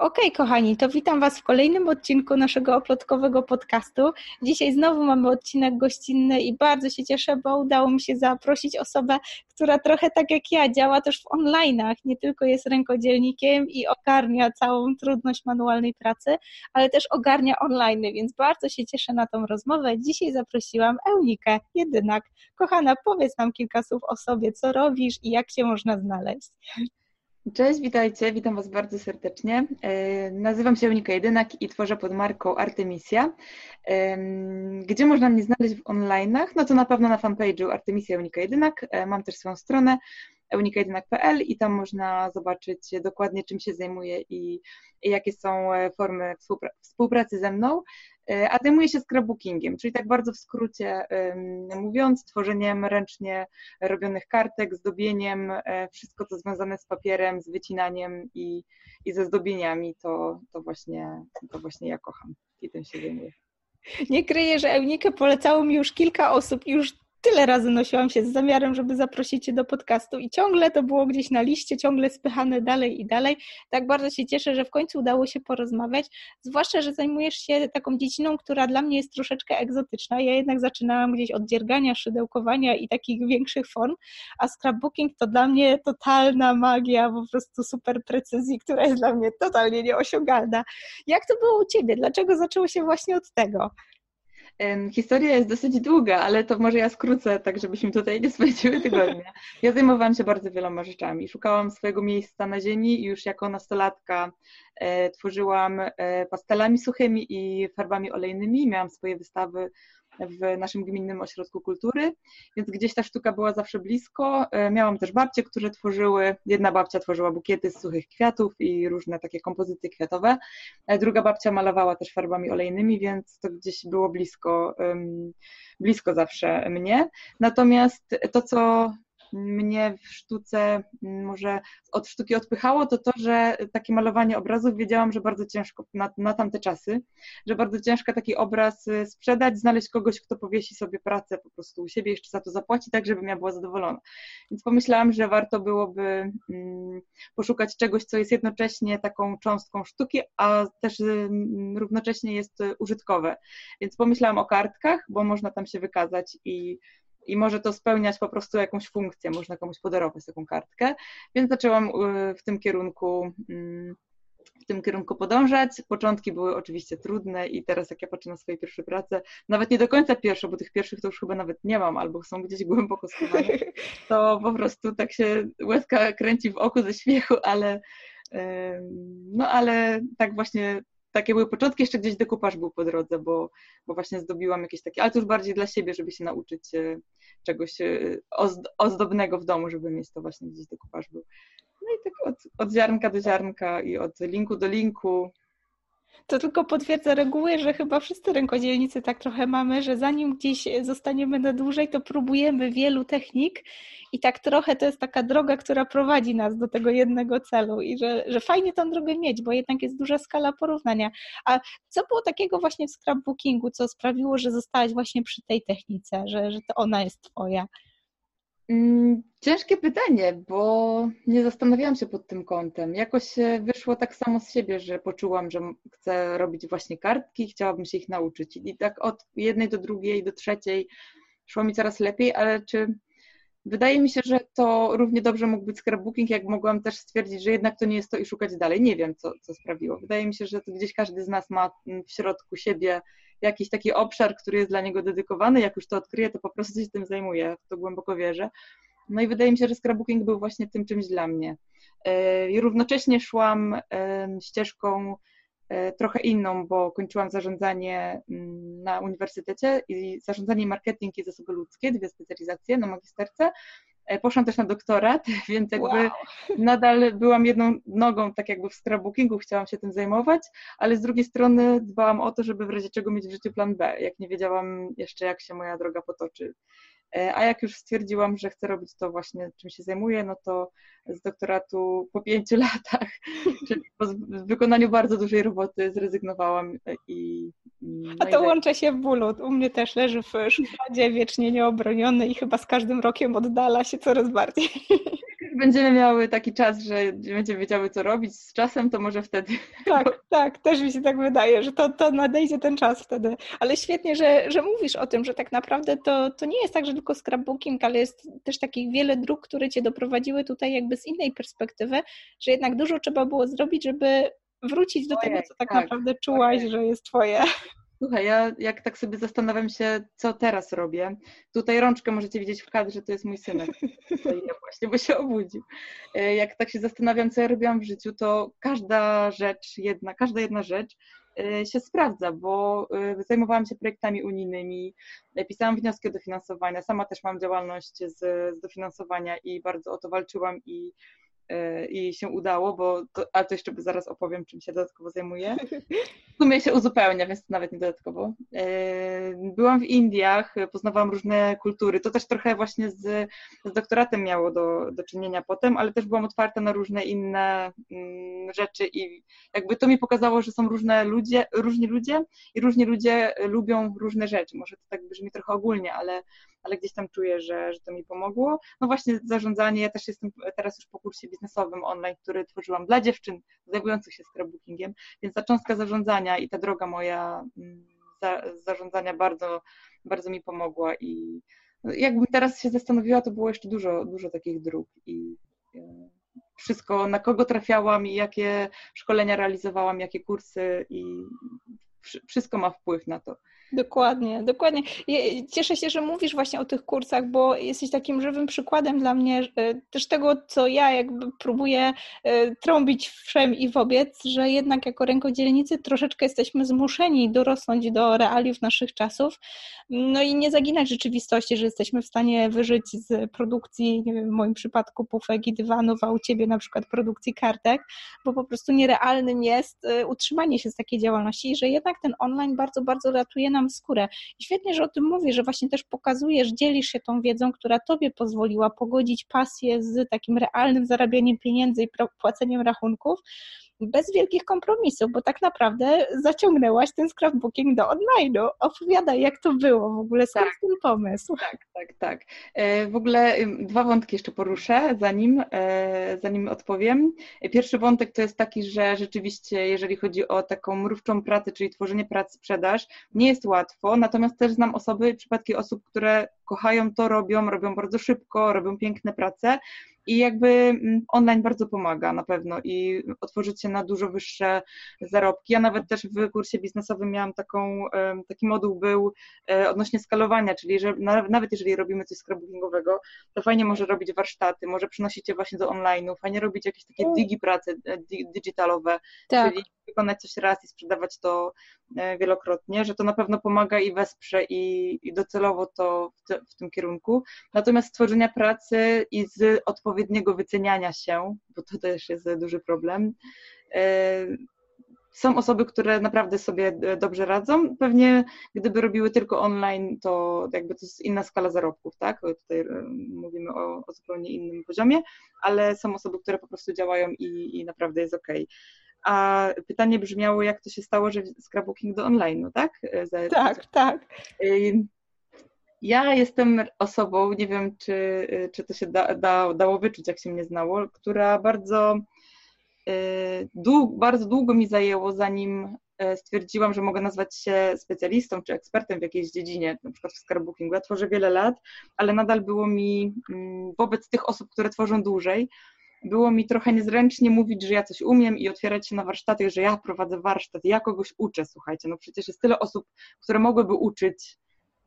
Okej, okay, kochani, to witam Was w kolejnym odcinku naszego oplotkowego podcastu. Dzisiaj znowu mamy odcinek gościnny i bardzo się cieszę, bo udało mi się zaprosić osobę, która trochę tak jak ja działa też w online'ach, nie tylko jest rękodzielnikiem i ogarnia całą trudność manualnej pracy, ale też ogarnia online, więc bardzo się cieszę na tą rozmowę. Dzisiaj zaprosiłam Eunikę, jedynak. Kochana, powiedz nam kilka słów o sobie, co robisz i jak się można znaleźć. Cześć, witajcie, witam Was bardzo serdecznie. E, nazywam się Unika Jedynak i tworzę pod marką Artemisia. Gdzie można mnie znaleźć w online'ach? No to na pewno na fanpage'u Artemisia Unika Jedynak. E, mam też swoją stronę unikajedynak.pl i tam można zobaczyć dokładnie czym się zajmuję i, i jakie są e, formy współpracy ze mną. E, a zajmuję się scrapbookingiem, czyli tak bardzo w skrócie mówiąc, tworzeniem ręcznie robionych kartek, zdobieniem, e, wszystko co związane z papierem, z wycinaniem i, i ze zdobieniami, to, to, właśnie, to właśnie ja kocham i tym się zajmuję. Nie kryję, że Eunikę polecało mi już kilka osób już tyle razy nosiłam się z zamiarem, żeby zaprosić Cię do podcastu i ciągle to było gdzieś na liście, ciągle spychane dalej i dalej. Tak bardzo się cieszę, że w końcu udało się porozmawiać, zwłaszcza, że zajmujesz się taką dziedziną, która dla mnie jest troszeczkę egzotyczna. Ja jednak zaczynałam gdzieś od dziergania, szydełkowania i takich większych form, a scrapbooking to dla mnie totalna magia, po prostu super precyzji, która jest dla mnie totalnie nieosiągalna. Jak to było u Ciebie? Dlaczego zaczęło się właśnie od tego? Historia jest dosyć długa, ale to może ja skrócę, tak żebyśmy tutaj nie spędziły tygodnia. Ja zajmowałam się bardzo wieloma rzeczami. Szukałam swojego miejsca na ziemi i już jako nastolatka e, tworzyłam e, pastelami suchymi i farbami olejnymi. Miałam swoje wystawy w naszym gminnym ośrodku kultury, więc gdzieś ta sztuka była zawsze blisko. E, miałam też babcie, które tworzyły, jedna babcia tworzyła bukiety z suchych kwiatów i różne takie kompozycje kwiatowe, e, druga babcia malowała też farbami olejnymi, więc to gdzieś było blisko, blisko zawsze mnie. Natomiast to, co mnie w sztuce może od sztuki odpychało, to to, że takie malowanie obrazów wiedziałam, że bardzo ciężko na, na tamte czasy, że bardzo ciężko taki obraz y, sprzedać, znaleźć kogoś, kto powiesi sobie pracę po prostu u siebie, jeszcze za to zapłaci, tak żebym ja była zadowolona. Więc pomyślałam, że warto byłoby mm, poszukać czegoś, co jest jednocześnie taką cząstką sztuki, a też y, równocześnie jest użytkowe. Więc pomyślałam o kartkach, bo można tam się wykazać i i może to spełniać po prostu jakąś funkcję, można komuś podarować taką kartkę, więc zaczęłam y, w tym kierunku mm, w tym kierunku podążać. Początki były oczywiście trudne i teraz jak ja patrzę na swoje pierwsze prace, nawet nie do końca pierwsze, bo tych pierwszych to już chyba nawet nie mam, albo są gdzieś głęboko schowane, to po prostu tak się łezka kręci w oku ze śmiechu, ale no ale tak właśnie takie były początki, jeszcze gdzieś dekupaż był po drodze, bo, bo właśnie zdobiłam jakieś takie, ale to już bardziej dla siebie, żeby się nauczyć e, czegoś e, ozdobnego w domu, żeby mieć to właśnie gdzieś dekupaż był. No i tak od, od ziarnka do ziarnka i od linku do linku, to tylko potwierdza reguły, że chyba wszyscy rękodzielnicy tak trochę mamy, że zanim gdzieś zostaniemy na dłużej, to próbujemy wielu technik i tak trochę to jest taka droga, która prowadzi nas do tego jednego celu i że, że fajnie tą drogę mieć, bo jednak jest duża skala porównania. A co było takiego właśnie w scrapbookingu, co sprawiło, że zostałaś właśnie przy tej technice, że, że to ona jest twoja? Mm, ciężkie pytanie, bo nie zastanawiałam się pod tym kątem. Jakoś wyszło tak samo z siebie, że poczułam, że chcę robić właśnie kartki, chciałabym się ich nauczyć. I tak od jednej do drugiej, do trzeciej szło mi coraz lepiej, ale czy wydaje mi się, że to równie dobrze mógł być scrapbooking, jak mogłam też stwierdzić, że jednak to nie jest to i szukać dalej. Nie wiem, co, co sprawiło. Wydaje mi się, że to gdzieś każdy z nas ma w środku siebie jakiś taki obszar, który jest dla niego dedykowany, jak już to odkryje, to po prostu się tym zajmuje, w to głęboko wierzę. No i wydaje mi się, że scrapbooking był właśnie tym czymś dla mnie. E, I równocześnie szłam ścieżką e, trochę inną, bo kończyłam zarządzanie mm, na uniwersytecie i zarządzanie marketing i zasoby ludzkie, dwie specjalizacje na magisterce. E, poszłam też na doktorat, więc jakby wow. nadal byłam jedną nogą tak jakby w scrapbookingu, chciałam się tym zajmować, ale z drugiej strony dbałam o to, żeby w razie czego mieć w życiu plan B, jak nie wiedziałam jeszcze jak się moja droga potoczy. E, a jak już stwierdziłam, że chcę robić to właśnie, czym się zajmuję, no to z doktoratu po pięciu latach, czyli po wykonaniu bardzo dużej roboty zrezygnowałam i... No a to i łączy się w bólu. U mnie też leży w szufladzie wiecznie nieobroniony i chyba z każdym rokiem oddala się coraz bardziej. będziemy miały taki czas, że będziemy wiedziały, co robić z czasem, to może wtedy. Tak, tak, też mi się tak wydaje, że to, to nadejdzie ten czas wtedy. Ale świetnie, że, że mówisz o tym, że tak naprawdę to, to nie jest tak, że tylko scrapbooking, ale jest też takich wiele dróg, które cię doprowadziły tutaj jakby z innej perspektywy, że jednak dużo trzeba było zrobić, żeby wrócić do Ojej, tego, co tak, tak naprawdę czułaś, że jest twoje. Słuchaj, ja jak tak sobie zastanawiam się, co teraz robię. Tutaj rączkę możecie widzieć w kadrze, to jest mój synek. Ja właśnie, bo się obudził. E, jak tak się zastanawiam, co ja robiłam w życiu, to każda rzecz, jedna, każda jedna rzecz się sprawdza, bo e, zajmowałam się projektami unijnymi, pisałam wnioski o dofinansowania, sama też mam działalność z, z dofinansowania i bardzo o to walczyłam i i się udało, bo to, ale to jeszcze zaraz opowiem, czym się dodatkowo zajmuję. W sumie się uzupełnia, więc nawet nie dodatkowo. E, byłam w Indiach, poznawałam różne kultury. To też trochę właśnie z, z doktoratem miało do, do czynienia potem, ale też byłam otwarta na różne inne mm, rzeczy i jakby to mi pokazało, że są różne ludzie, różni ludzie i różni ludzie lubią różne rzeczy. Może to tak brzmi trochę ogólnie, ale ale gdzieś tam czuję, że, że to mi pomogło. No właśnie zarządzanie, ja też jestem teraz już po kursie biznesowym online, który tworzyłam dla dziewczyn zajmujących się scrapbookingiem, więc ta cząstka zarządzania i ta droga moja mm, za, zarządzania bardzo, bardzo mi pomogła i jakbym teraz się zastanowiła, to było jeszcze dużo, dużo takich dróg i e, wszystko, na kogo trafiałam i jakie szkolenia realizowałam, jakie kursy i wszystko ma wpływ na to. Dokładnie, dokładnie. Cieszę się, że mówisz właśnie o tych kursach, bo jesteś takim żywym przykładem dla mnie też tego, co ja jakby próbuję e, trąbić wszem i wobec, że jednak jako rękodzielnicy troszeczkę jesteśmy zmuszeni dorosnąć do realiów naszych czasów, no i nie zaginać rzeczywistości, że jesteśmy w stanie wyżyć z produkcji, nie wiem, w moim przypadku pufek i dywanów, a u Ciebie na przykład produkcji kartek, bo po prostu nierealnym jest e, utrzymanie się z takiej działalności że jednak ten online bardzo, bardzo ratuje nam skórę. I świetnie, że o tym mówisz, że właśnie też pokazujesz, dzielisz się tą wiedzą, która Tobie pozwoliła pogodzić pasję z takim realnym zarabianiem pieniędzy i płaceniem rachunków, bez wielkich kompromisów, bo tak naprawdę zaciągnęłaś ten scrapbooking do online'u. Opowiadaj, jak to było w ogóle, skąd tak, ten pomysł? Tak, tak, tak. E, w ogóle dwa wątki jeszcze poruszę, zanim, e, zanim odpowiem. Pierwszy wątek to jest taki, że rzeczywiście, jeżeli chodzi o taką mrówczą pracę, czyli tworzenie prac, sprzedaż, nie jest łatwo, natomiast też znam osoby, przypadki osób, które kochają to, robią, robią bardzo szybko, robią piękne prace, i jakby mm, online bardzo pomaga na pewno i otworzyć się na dużo wyższe zarobki. Ja nawet też w kursie biznesowym miałam taką, taki moduł był e, odnośnie skalowania, czyli że nawet jeżeli robimy coś scrapbookingowego, to fajnie może robić warsztaty, może przynosić je właśnie do online'u, fajnie robić jakieś takie digi prace e, digitalowe, tak. czyli wykonać coś raz i sprzedawać to e, wielokrotnie, że to na pewno pomaga i wesprze i, i docelowo to w, te, w tym kierunku. Natomiast stworzenia pracy i z odpowiedniego wyceniania się, bo to też jest duży problem, e, są osoby, które naprawdę sobie dobrze radzą. Pewnie gdyby robiły tylko online, to jakby to jest inna skala zarobków, tak? Tutaj e, mówimy o, o zupełnie innym poziomie, ale są osoby, które po prostu działają i, i naprawdę jest ok a pytanie brzmiało, jak to się stało, że scrapbooking do online, tak? Za, tak, tak. Ja jestem osobą, nie wiem, czy, czy to się da, da, dało wyczuć, jak się mnie znało, która bardzo, dług, bardzo długo mi zajęło, zanim stwierdziłam, że mogę nazwać się specjalistą czy ekspertem w jakiejś dziedzinie, na przykład w scrapbookingu. Ja tworzę wiele lat, ale nadal było mi mm, wobec tych osób, które tworzą dłużej, było mi trochę niezręcznie mówić, że ja coś umiem i otwierać się na warsztaty, że ja prowadzę warsztat, ja kogoś uczę, słuchajcie, no przecież jest tyle osób, które mogłyby uczyć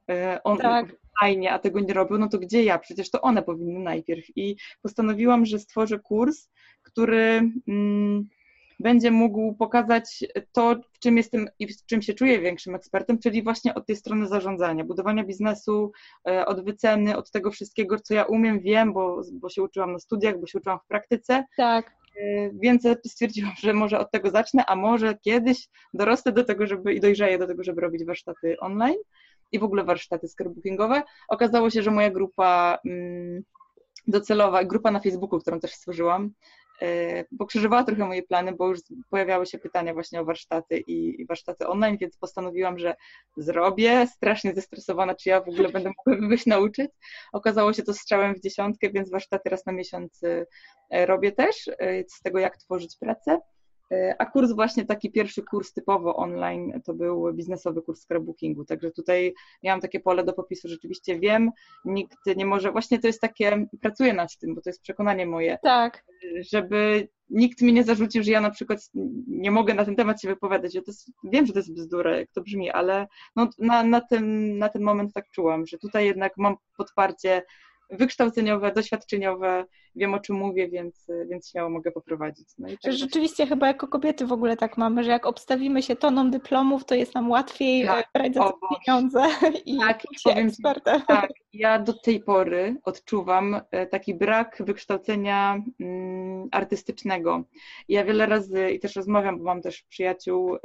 e, on tak. fajnie, a tego nie robią, no to gdzie ja? Przecież to one powinny najpierw. I postanowiłam, że stworzę kurs, który mm, będzie mógł pokazać to, w czym jestem i w czym się czuję większym ekspertem, czyli właśnie od tej strony zarządzania, budowania biznesu, e, od wyceny, od tego wszystkiego, co ja umiem, wiem, bo, bo się uczyłam na studiach, bo się uczyłam w praktyce. Tak. E, więc stwierdziłam, że może od tego zacznę, a może kiedyś dorosnę do tego, żeby i dojrzeję do tego, żeby robić warsztaty online i w ogóle warsztaty scrapbookingowe. Okazało się, że moja grupa mm, docelowa, grupa na Facebooku, którą też stworzyłam, pokrzyżowała trochę moje plany, bo już pojawiały się pytania właśnie o warsztaty i, warsztaty online, więc postanowiłam, że zrobię. Strasznie zestresowana, czy ja w ogóle będę mogła kogoś nauczyć. Okazało się to strzałem w dziesiątkę, więc warsztaty raz na miesiąc robię też z tego, jak tworzyć pracę. A kurs właśnie taki pierwszy kurs typowo online to był biznesowy kurs scrapbookingu, także tutaj miałam takie pole do popisu, rzeczywiście wiem, nikt nie może, właśnie to jest takie, pracuję nad tym, bo to jest przekonanie moje, tak. żeby nikt mi nie zarzucił, że ja na przykład nie mogę na ten temat się wypowiadać. Ja to jest, wiem, że to jest bzdura, jak to brzmi, ale no, na, na, ten, na ten moment tak czułam, że tutaj jednak mam podparcie wykształceniowe, doświadczeniowe, wiem o czym mówię, więc, więc śmiało mogę poprowadzić. No i tak rzeczywiście chyba jako kobiety w ogóle tak mamy, że jak obstawimy się toną dyplomów, to jest nam łatwiej tak, brać za to pieniądze i tak, się powiem ekspertem. Tak, ja do tej pory odczuwam e, taki brak wykształcenia mm, artystycznego. Ja wiele razy i też rozmawiam, bo mam też przyjaciół e,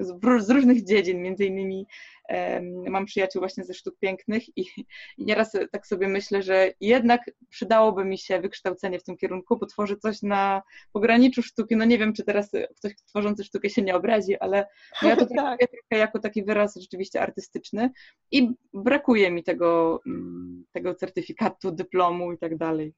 z, z różnych dziedzin, między innymi mam przyjaciół właśnie ze sztuk pięknych i, i nieraz tak sobie myślę, że jednak przydałoby mi się wykształcenie w tym kierunku, bo tworzę coś na pograniczu sztuki. No nie wiem, czy teraz ktoś tworzący sztukę się nie obrazi, ale ja to tak. trochę jako taki wyraz rzeczywiście artystyczny i brakuje mi tego, mm, tego certyfikatu, dyplomu i tak dalej.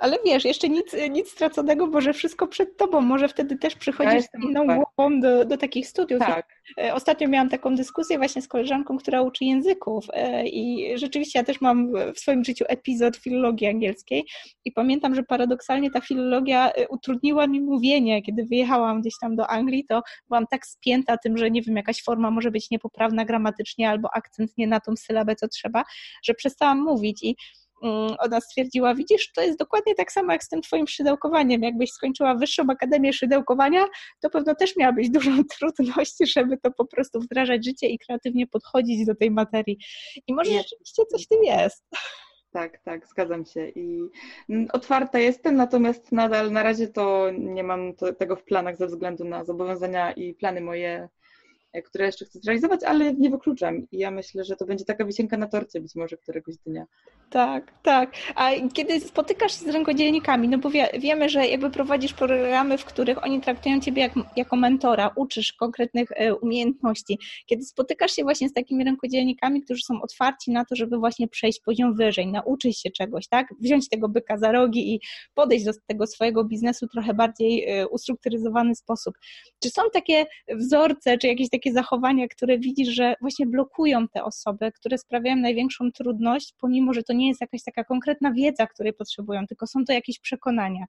Ale wiesz, jeszcze nic, nic straconego, może wszystko przed tobą, może wtedy też przychodzisz ja z inną tak. głową do, do takich studiów. Tak. E, ostatnio miałam taką dyskusję właśnie z koleżanką, która uczy języków e, i rzeczywiście ja też mam w swoim życiu epizod filologii angielskiej i pamiętam, że paradoksalnie ta filologia e, utrudniła mi mówienie. Kiedy wyjechałam gdzieś tam do Anglii, to byłam tak spięta tym, że nie wiem, jakaś forma może być niepoprawna gramatycznie albo akcent nie na tą sylabę, co trzeba, że przestałam mówić i ona stwierdziła, widzisz, to jest dokładnie tak samo jak z tym twoim szydełkowaniem. Jakbyś skończyła wyższą akademię szydełkowania, to pewno też miałabyś dużą trudność, żeby to po prostu wdrażać życie i kreatywnie podchodzić do tej materii. I może rzeczywiście coś w tym jest. Tak, tak, zgadzam się i otwarta jestem, natomiast nadal na razie to nie mam to, tego w planach ze względu na zobowiązania i plany moje E, które jeszcze chcę zrealizować, ale nie wykluczam. I ja myślę, że to będzie taka wisienka na torcie być może któregoś dnia. Tak, tak. A kiedy spotykasz się z rękodzielnikami, no bo wie, wiemy, że jakby prowadzisz programy, w których oni traktują Ciebie jak, jako mentora, uczysz konkretnych e, umiejętności. Kiedy spotykasz się właśnie z takimi rękodzielnikami, którzy są otwarci na to, żeby właśnie przejść poziom wyżej, nauczyć się czegoś, tak? Wziąć tego byka za rogi i podejść do tego swojego biznesu trochę bardziej e, ustrukturyzowany sposób. Czy są takie wzorce, czy jakieś takie zachowania, które widzisz, że właśnie blokują te osoby, które sprawiają największą trudność, pomimo, że to nie jest jakaś taka konkretna wiedza, której potrzebują, tylko są to jakieś przekonania.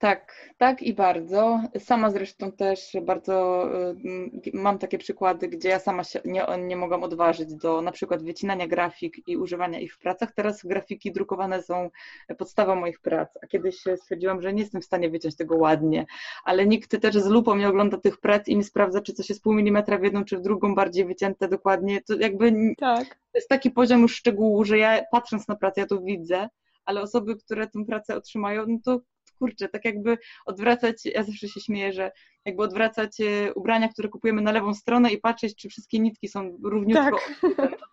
Tak, tak i bardzo. Sama zresztą też bardzo y, mam takie przykłady, gdzie ja sama się nie, nie mogłam odważyć do na przykład wycinania grafik i używania ich w pracach. Teraz grafiki drukowane są podstawą moich prac, a kiedyś stwierdziłam, że nie jestem w stanie wyciąć tego ładnie, ale nikt też z lupą nie ogląda tych prac i nie sprawdza, czy coś jest pół milimetra w jedną czy w drugą bardziej wycięte dokładnie. To jakby tak. to jest taki poziom już szczegółu, że ja patrząc na pracę, ja to widzę, ale osoby, które tę pracę otrzymają, no to kurczę, tak jakby odwracać, ja zawsze się śmieję, że jakby odwracać e, ubrania, które kupujemy na lewą stronę i patrzeć, czy wszystkie nitki są równiutko tak.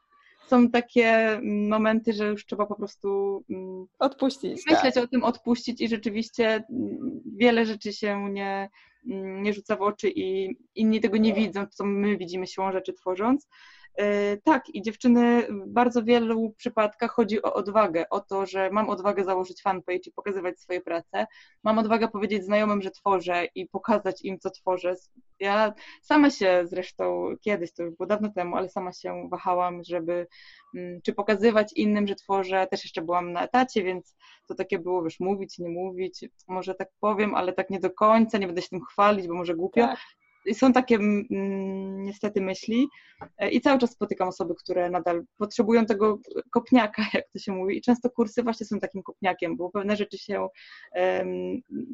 Są takie momenty, że już trzeba po prostu mm, odpuścić. Myśleć tak. o tym, odpuścić i rzeczywiście mm, wiele rzeczy się nie, mm, nie rzuca w oczy i inni tego nie widzą, co my widzimy siłą rzeczy tworząc. E, tak, i dziewczyny w bardzo wielu przypadkach chodzi o odwagę, o to, że mam odwagę założyć fanpage i pokazywać swoje prace, mam odwagę powiedzieć znajomym, że tworzę i pokazać im, co tworzę. Ja sama się zresztą kiedyś, to już było dawno temu, ale sama się wahałam, żeby mm, czy pokazywać innym, że tworzę. Też jeszcze byłam na etacie, więc to takie było, wiesz, mówić, nie mówić, może tak powiem, ale tak nie do końca, nie będę się tym chwalić, bo może głupio. Tak są takie mm, niestety myśli e, i cały czas spotykam osoby, które nadal potrzebują tego kopniaka, jak to się mówi i często kursy właśnie są takim kopniakiem, bo pewne rzeczy się,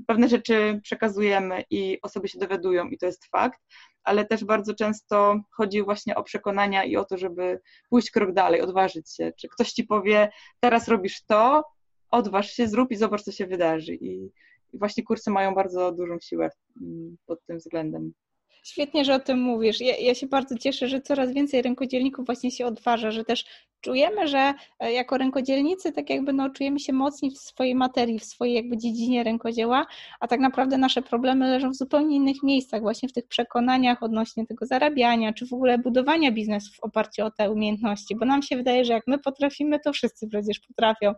pewne rzeczy przekazujemy i osoby się dowiadują i to jest fakt, ale też bardzo często chodzi właśnie o przekonania i o to, żeby pójść krok dalej, odważyć się. Czy ktoś ci powie, teraz robisz to, odważ się, zrób i zobacz, co się wydarzy. I, i właśnie kursy mają bardzo dużą siłę mm, pod tym względem. Świetnie, że o tym mówisz. Ja, ja, się bardzo cieszę, że coraz więcej rękodzielników właśnie się odważa, że też czujemy, że e, jako rękodzielnicy tak jakby no, czujemy się mocni w swojej materii, w swojej jakby dziedzinie rękodzieła, a tak naprawdę nasze problemy leżą w zupełnie innych miejscach, właśnie w tych przekonaniach odnośnie tego zarabiania, czy w ogóle budowania biznesu w oparciu o te umiejętności, bo nam się wydaje, że jak my potrafimy, to wszyscy przecież potrafią.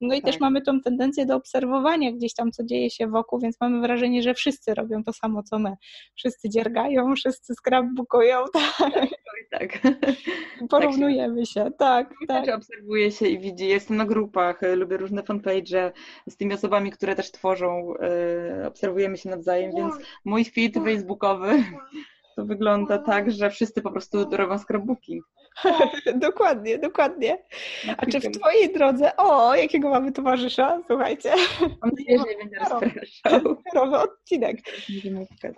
No i tak. też mamy tą tendencję do obserwowania gdzieś tam, co dzieje się wokół, więc mamy wrażenie, że wszyscy robią to samo, co my. Wszyscy dziergają, wszyscy scrapbookują, tak. tak. Porównujemy tak się, się, tak. tak. Też obserwuje się i widzi. Jestem na grupach, e, lubię różne fanpage z tymi osobami, które też tworzą. E, obserwujemy się nawzajem, więc mój feed facebookowy to wygląda tak, że wszyscy po prostu robią scrapbooking. dokładnie, dokładnie. A czy w Twojej drodze, o, jakiego mamy towarzysza? Słuchajcie. Mam nadzieję, że nie będzie rozpraszał. Nowy odcinek.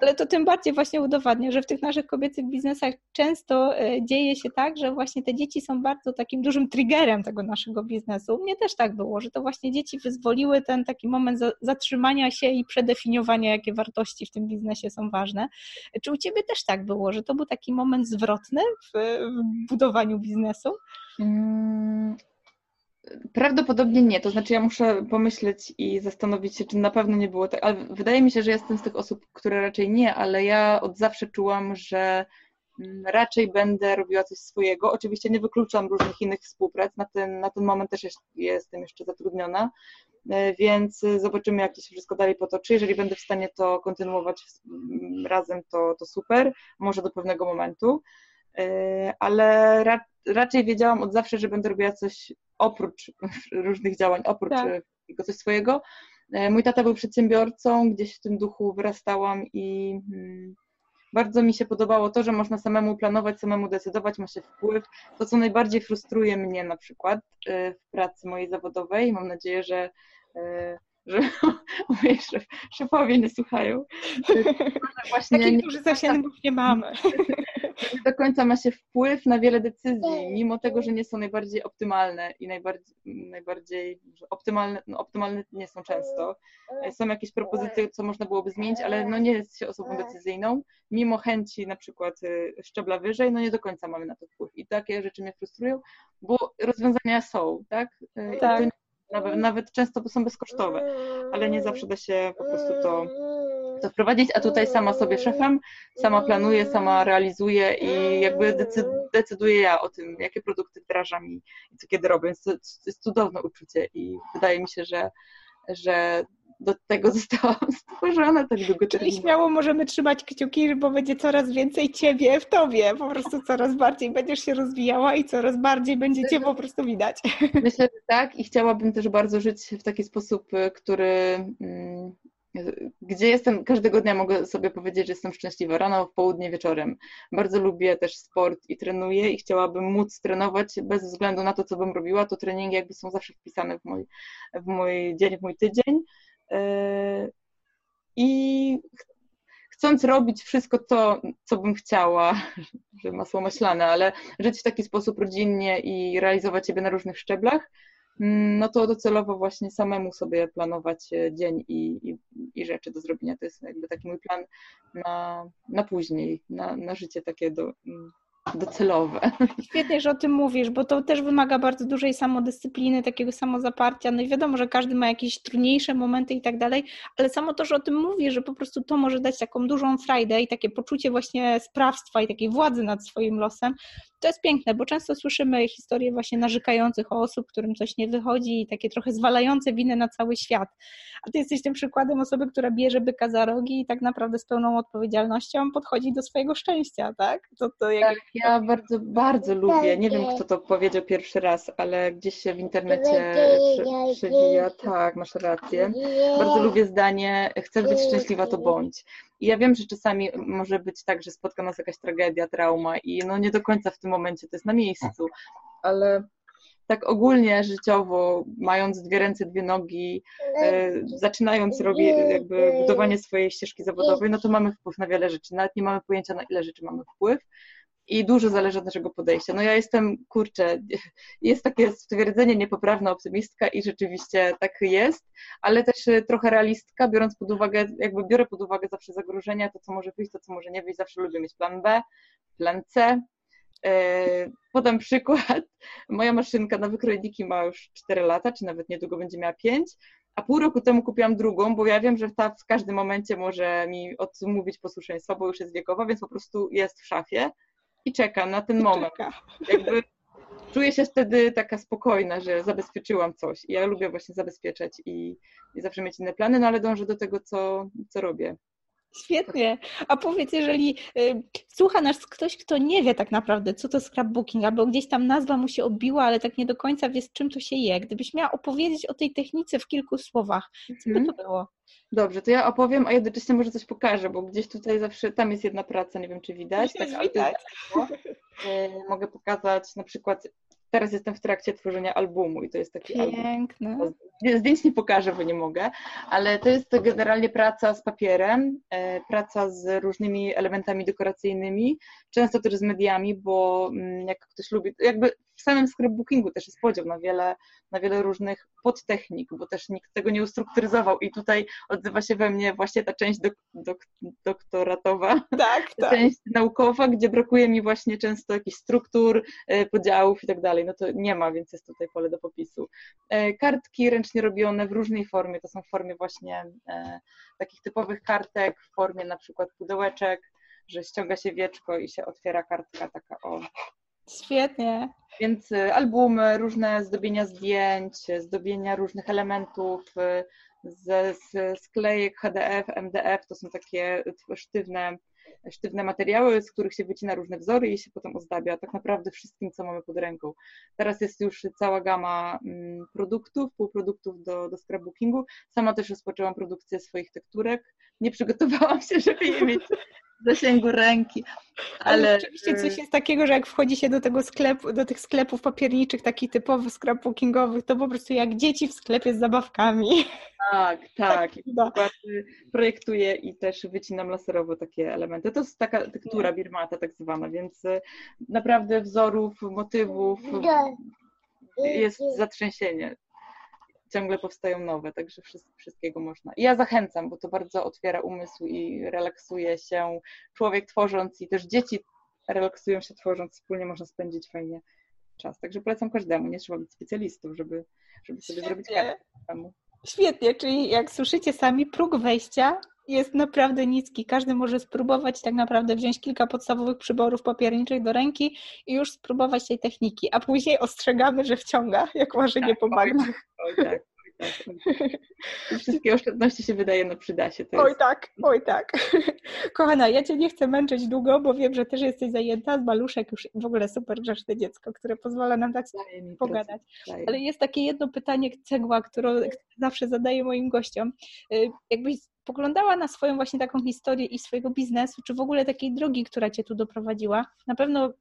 Ale to tym bardziej właśnie udowadnia, że w tych naszych kobiecych biznesach często e, dzieje się tak, że właśnie te dzieci są bardzo takim dużym triggerem tego naszego biznesu. U mnie też tak było, że to właśnie dzieci wyzwoliły ten taki moment zatrzymania się i przedefiniowania, jakie wartości w tym biznesie są ważne. Czy u Ciebie też tak było, że to był taki moment zwrotny w, w budowaniu biznesu? Mm, prawdopodobnie nie, to znaczy ja muszę pomyśleć i zastanowić się, czy na pewno nie było tak, ale wydaje mi się, że jestem z tych osób, które raczej nie, ale ja od zawsze czułam, że mm, raczej będę robiła coś swojego. Oczywiście nie wykluczam różnych innych współprac, na ten, na ten moment też jestem jeszcze zatrudniona, e, więc zobaczymy, jak to się wszystko dalej potoczy. Jeżeli będę w stanie to kontynuować razem, to, to super, może do pewnego momentu. E, ale ra, raczej wiedziałam od zawsze, że będę robiła coś oprócz różnych działań, oprócz tak. coś swojego. E, mój tata był przedsiębiorcą, gdzieś w tym duchu wyrastałam i hmm, bardzo mi się podobało to, że można samemu planować, samemu decydować, ma się wpływ. To, co najbardziej frustruje mnie na przykład e, w pracy mojej zawodowej, mam nadzieję, że że moi szef, szefowie nie słuchają. Właśnie Takich dużych zasięgów nie mamy. Nie do końca ma się wpływ na wiele decyzji, mimo tego, że nie są najbardziej optymalne i najbardziej, najbardziej optymalne, no optymalne nie są często. Są jakieś propozycje, co można byłoby zmienić, ale no nie jest się osobą decyzyjną. Mimo chęci na przykład y, szczebla wyżej, no nie do końca mamy na to wpływ. I takie rzeczy mnie frustrują, bo rozwiązania są, tak? Y, tak. Nawet, nawet często są bezkosztowe, ale nie zawsze da się po prostu to, to wprowadzić, a tutaj sama sobie szefem, sama planuję, sama realizuję i jakby decyduję ja o tym, jakie produkty wdrażam i, i co kiedy robię. Więc to, to jest cudowne uczucie i wydaje mi się, że, że do tego zostałam stworzona tak długo. Czyli śmiało możemy trzymać kciuki, bo będzie coraz więcej ciebie w tobie. Po prostu coraz bardziej będziesz się rozwijała i coraz bardziej będzie cię po prostu widać. Myślę, że tak i chciałabym też bardzo żyć w taki sposób, który mm, gdzie jestem, każdego dnia mogę sobie powiedzieć, że jestem szczęśliwa, rano, w południe, wieczorem. Bardzo lubię też sport i trenuję i chciałabym móc trenować bez względu na to, co bym robiła, to treningi jakby są zawsze wpisane w mój, w mój dzień, w mój tydzień i chcąc robić wszystko to, co bym chciała, że masło maślane, ale żyć w taki sposób rodzinnie i realizować siebie na różnych szczeblach, mm, no to docelowo właśnie samemu sobie planować e, dzień i, i, i rzeczy do zrobienia. To jest jakby taki mój plan na, na później, na, na życie takie do, mm, docelowe. Świetnie, że o tym mówisz, bo to też wymaga bardzo dużej samodyscypliny, takiego samozaparcia. No i wiadomo, że każdy ma jakieś trudniejsze momenty i tak dalej, ale samo to, że o tym mówisz, że po prostu to może dać taką dużą frajdę i takie poczucie właśnie sprawstwa i takiej władzy nad swoim losem, to jest piękne, bo często słyszymy historie właśnie narzekających osób, którym coś nie wychodzi i takie trochę zwalające winę na cały świat. A ty jesteś tym przykładem osoby, która bierze byka za rogi i tak naprawdę z pełną odpowiedzialnością podchodzi do swojego szczęścia, tak? To, to jak... Tak, ja bardzo, bardzo lubię, nie wiem kto to powiedział pierwszy raz, ale gdzieś się w internecie przewija, tak, masz rację. Bardzo lubię zdanie, chcesz być szczęśliwa, to bądź. I ja wiem, że czasami może być tak, że spotka nas jakaś tragedia, trauma i no nie do końca w tym momencie to jest na miejscu, ale tak ogólnie życiowo, mając dwie ręce, dwie nogi, e, zaczynając robić jakby budowanie swojej ścieżki zawodowej, no to mamy wpływ na wiele rzeczy. Nawet nie mamy pojęcia, na ile rzeczy mamy wpływ i dużo zależy od naszego podejścia. No ja jestem, kurczę, jest takie stwierdzenie niepoprawna optymistka i rzeczywiście tak jest, ale też trochę realistka, biorąc pod uwagę, jakby biorę pod uwagę zawsze zagrożenia, to co może wyjść, to co może nie wyjść, zawsze lubię mieć plan B, plan C, Podam przykład. Moja maszynka na wykrojniki ma już 4 lata, czy nawet niedługo będzie miała 5, a pół roku temu kupiłam drugą, bo ja wiem, że ta w każdym momencie może mi odmówić posłuszeństwa, bo już jest wiekowa, więc po prostu jest w szafie i czeka na ten moment. Jakby czuję się wtedy taka spokojna, że zabezpieczyłam coś. I ja lubię właśnie zabezpieczać i, i zawsze mieć inne plany, no ale dążę do tego, co, co robię. Świetnie. A powiedz, jeżeli y, słucha nas ktoś, kto nie wie tak naprawdę, co to scrapbooking, albo gdzieś tam nazwa mu się obiła, ale tak nie do końca wie, z czym to się je. Gdybyś miała opowiedzieć o tej technice w kilku słowach, co by to mhm. było? Dobrze, to ja opowiem, a jednocześnie może coś pokażę, bo gdzieś tutaj zawsze, tam jest jedna praca, nie wiem czy widać. Tak, widać. Ale mogę pokazać na przykład teraz jestem w trakcie tworzenia albumu i to jest taki Piękne. album. Zdjęć nie pokażę, bo nie mogę, ale to jest generalnie praca z papierem, e, praca z różnymi elementami dekoracyjnymi, często też z mediami, bo mm, jak ktoś lubi, jakby w samym scrapbookingu też jest podział na wiele, na wiele różnych podtechnik, bo też nikt tego nie ustrukturyzował i tutaj odzywa się we mnie właśnie ta część dok, dok, doktoratowa, tak, tak. część naukowa, gdzie brakuje mi właśnie często jakichś struktur, e, podziałów i tak dalej, no to nie ma, więc jest tutaj pole do popisu. E, kartki ręcznie robione w różnej formie, to są w formie właśnie e, takich typowych kartek, w formie na przykład pudełeczek, że ściąga się wieczko i się otwiera kartka taka o Świetnie. Więc y, albumy, różne zdobienia zdjęć, zdobienia różnych elementów ze sklejek HDF, MDF, to są takie sztywne, sztywne materiały, z których się wycina różne wzory i się potem ozdabia tak naprawdę wszystkim, co mamy pod ręką. Teraz jest już cała gama mm, produktów, półproduktów do, do scrapbookingu. Sama też rozpoczęłam produkcję swoich tekturek. Nie przygotowałam się, żeby je mieć zasięgu ręki. Ale, rzeczywiście coś jest takiego, że jak wchodzi się do tego sklepu, do tych sklepów papierniczych, takich typowych scrapbookingowych, to po prostu jak dzieci w sklepie z zabawkami. Tak, tak. tak projektuję i też wycinam laserowo takie elementy. To jest taka tektura birmata tak zwana, więc y, naprawdę wzorów, motywów jest zatrzęsienie ciągle powstają nowe, także wszystkiego można. I ja zachęcam, bo to bardzo otwiera umysł i relaksuje się człowiek tworząc i też dzieci relaksują się tworząc, wspólnie można spędzić fajnie czas. Także polecam każdemu, nie trzeba być specjalistów, żeby, żeby sobie Świetnie. zrobić kartę. Świetnie, czyli jak słyszycie sami, próg wejścia jest naprawdę niski. Każdy może spróbować tak naprawdę wziąć kilka podstawowych przyborów papierniczych do ręki i już spróbować tej techniki, a później ostrzegamy, że wciąga, jak łażenie tak, po bagnach. Oj, tak. Wszystkie oszczędności się wydaje, no przyda się. oj tak, oj tak. Kochana, ja Cię nie chcę męczyć długo, bo wiem, że też jesteś zajęta. Maluszek już w ogóle super grzeczne dziecko, które pozwala nam tak pogadać. Ale jest takie jedno pytanie, cegła, które zawsze zadaję moim gościom. Y, jakbyś spoglądała na swoją właśnie taką historię i swojego biznesu, czy w ogóle takiej drogi, która Cię tu doprowadziła, na pewno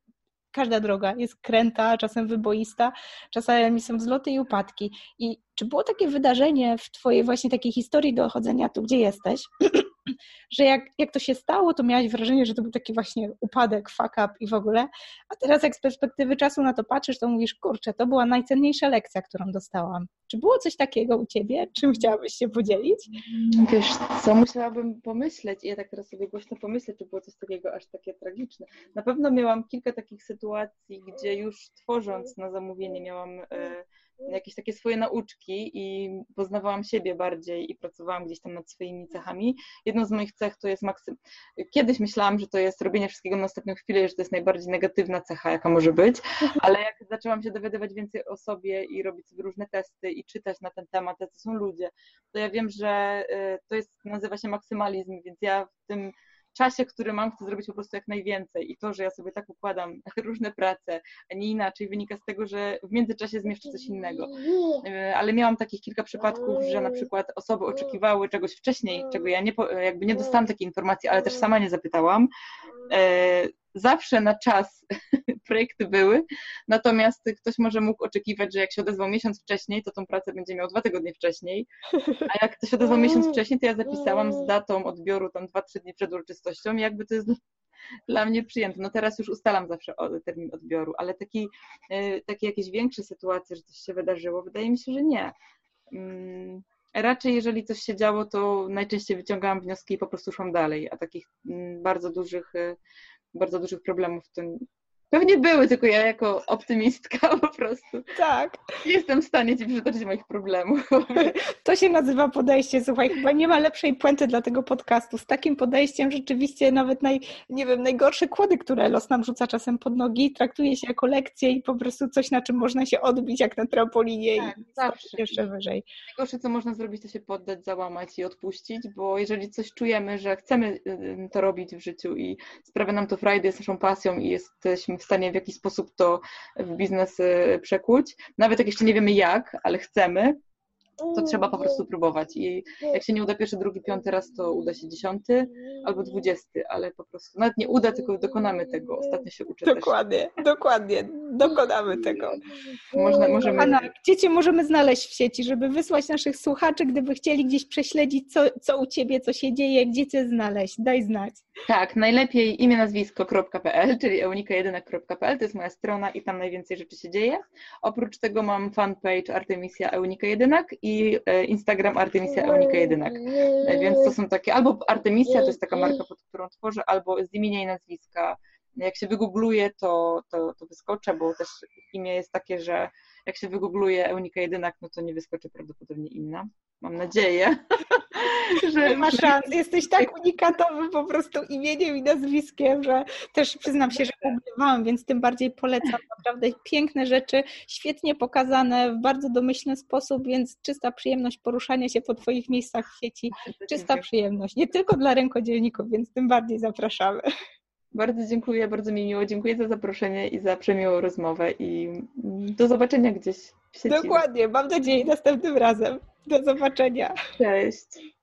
każda droga jest kręta, czasem wyboista, czasami są wzloty i upadki. I czy było takie wydarzenie w Twojej właśnie takiej historii dochodzenia tu, gdzie jesteś, że jak, jak to się stało, to miałaś wrażenie, że to był taki właśnie upadek, fuck up i w ogóle, a teraz jak z perspektywy czasu na to patrzysz, to mówisz, kurczę, to była najcenniejsza lekcja, którą dostałam. Czy było coś takiego u Ciebie? Czym chciałabyś się podzielić? Wiesz, co musiałabym pomyśleć i ja tak teraz sobie głośno pomyślę, czy było coś takiego aż takie tragiczne. Na pewno miałam kilka takich sytuacji, gdzie już tworząc na zamówienie miałam... E, jakieś takie swoje nauczki i poznawałam siebie bardziej i pracowałam gdzieś tam nad swoimi cechami. Jedną z moich cech to jest maksym. Kiedyś myślałam, że to jest robienie wszystkiego na ostatnią chwilę, że to jest najbardziej negatywna cecha, jaka może być, ale jak zaczęłam się dowiadywać więcej o sobie i robić sobie różne testy i czytać na ten temat, to są ludzie, to ja wiem, że y, to jest, nazywa się maksymalizm, więc ja w tym czasie, który mam, chcę zrobić po prostu jak najwięcej. I to, że ja sobie tak układam różne prace, a nie inaczej, wynika z tego, że w międzyczasie zmieszczę coś innego. E, ale miałam takich kilka przypadków, że na przykład osoby oczekiwały czegoś wcześniej, czego ja nie, jakby nie dostałam takiej informacji, ale też sama nie zapytałam. E, zawsze na czas projekty były, natomiast ktoś może mógł oczekiwać, że jak się odezwał miesiąc wcześniej, to tą pracę będzie miał dwa tygodnie wcześniej, a jak ktoś odezwał miesiąc wcześniej, to ja zapisałam z datą odbioru tam dwa, trzy dni przed uroczystością i jakby to jest dla mnie przyjęte. No teraz już ustalam zawsze termin odbioru, ale taki, e, takie jakieś większe sytuacje, że coś się wydarzyło, wydaje mi się, że nie. Mm, raczej jeżeli coś się działo, to najczęściej wyciągałam wnioski i po prostu szłam dalej, a takich mm, bardzo dużych, e, bardzo dużych problemów to Pewnie były, tylko ja jako optymistka po prostu. Tak. Nie jestem w stanie ci przytoczyć moich problemów. To się nazywa podejście. Słuchaj, chyba nie ma lepszej puenty dla tego podcastu. Z takim podejściem rzeczywiście nawet naj, nie wiem, najgorsze kłody, które los nam rzuca czasem pod nogi, traktuje się jako lekcję i po prostu coś, na czym można się odbić jak na trampolinie tak, i zawsze jeszcze wyżej. Najgorsze, co można zrobić, to się poddać, załamać i odpuścić, bo jeżeli coś czujemy, że chcemy to robić w życiu i sprawia nam to frajdę, jest naszą pasją i jesteśmy w stanie w jakiś sposób to w biznes y, przekuć, nawet jak jeszcze nie wiemy jak, ale chcemy, to trzeba po prostu próbować. I jak się nie uda pierwszy, drugi, piąty raz, to uda się dziesiąty albo dwudziesty, ale po prostu nawet nie uda, tylko dokonamy tego. Ostatnio się uczę Dokładnie, też. dokładnie. Dokonamy tego. Można, możemy... Anna, gdzie Cię możemy znaleźć w sieci, żeby wysłać naszych słuchaczy, gdyby chcieli gdzieś prześledzić, co, co u Ciebie, co się dzieje, gdzie Cię znaleźć? Daj znać. Tak, najlepiej imię, nazwisko.pl, czyli eunika1.pl, to jest moja strona i tam najwięcej rzeczy się dzieje. Oprócz tego mam fanpage Artemisia Eunika Jedynak i e, Instagram Artemisia Eunika Jedynak. E, więc to są takie, albo Artemisia to jest taka marka, pod którą tworzę, albo z imienia i nazwiska. Jak się wygoogluje, to, to, to wyskoczę, bo też imię jest takie, że jak się wygoogluje Eunika Jedynak, no to nie wyskoczy prawdopodobnie inna. Mam nadzieję. że nie ma szans. Jesteś tak unikatowy po prostu imieniem i nazwiskiem, że też przyznam się, że googlowałam, więc tym bardziej polecam. Naprawdę piękne rzeczy, świetnie pokazane w bardzo domyślny sposób, więc czysta przyjemność poruszania się po Twoich miejscach w sieci. Czysta przyjemność. Nie tylko dla rękodzielników, więc tym bardziej zapraszamy. Bardzo dziękuję, bardzo mi miło. Dziękuję za zaproszenie i za przemiłą rozmowę i do zobaczenia gdzieś w sieci. Dokładnie, mam nadzieję następnym razem. Do zobaczenia. Cześć.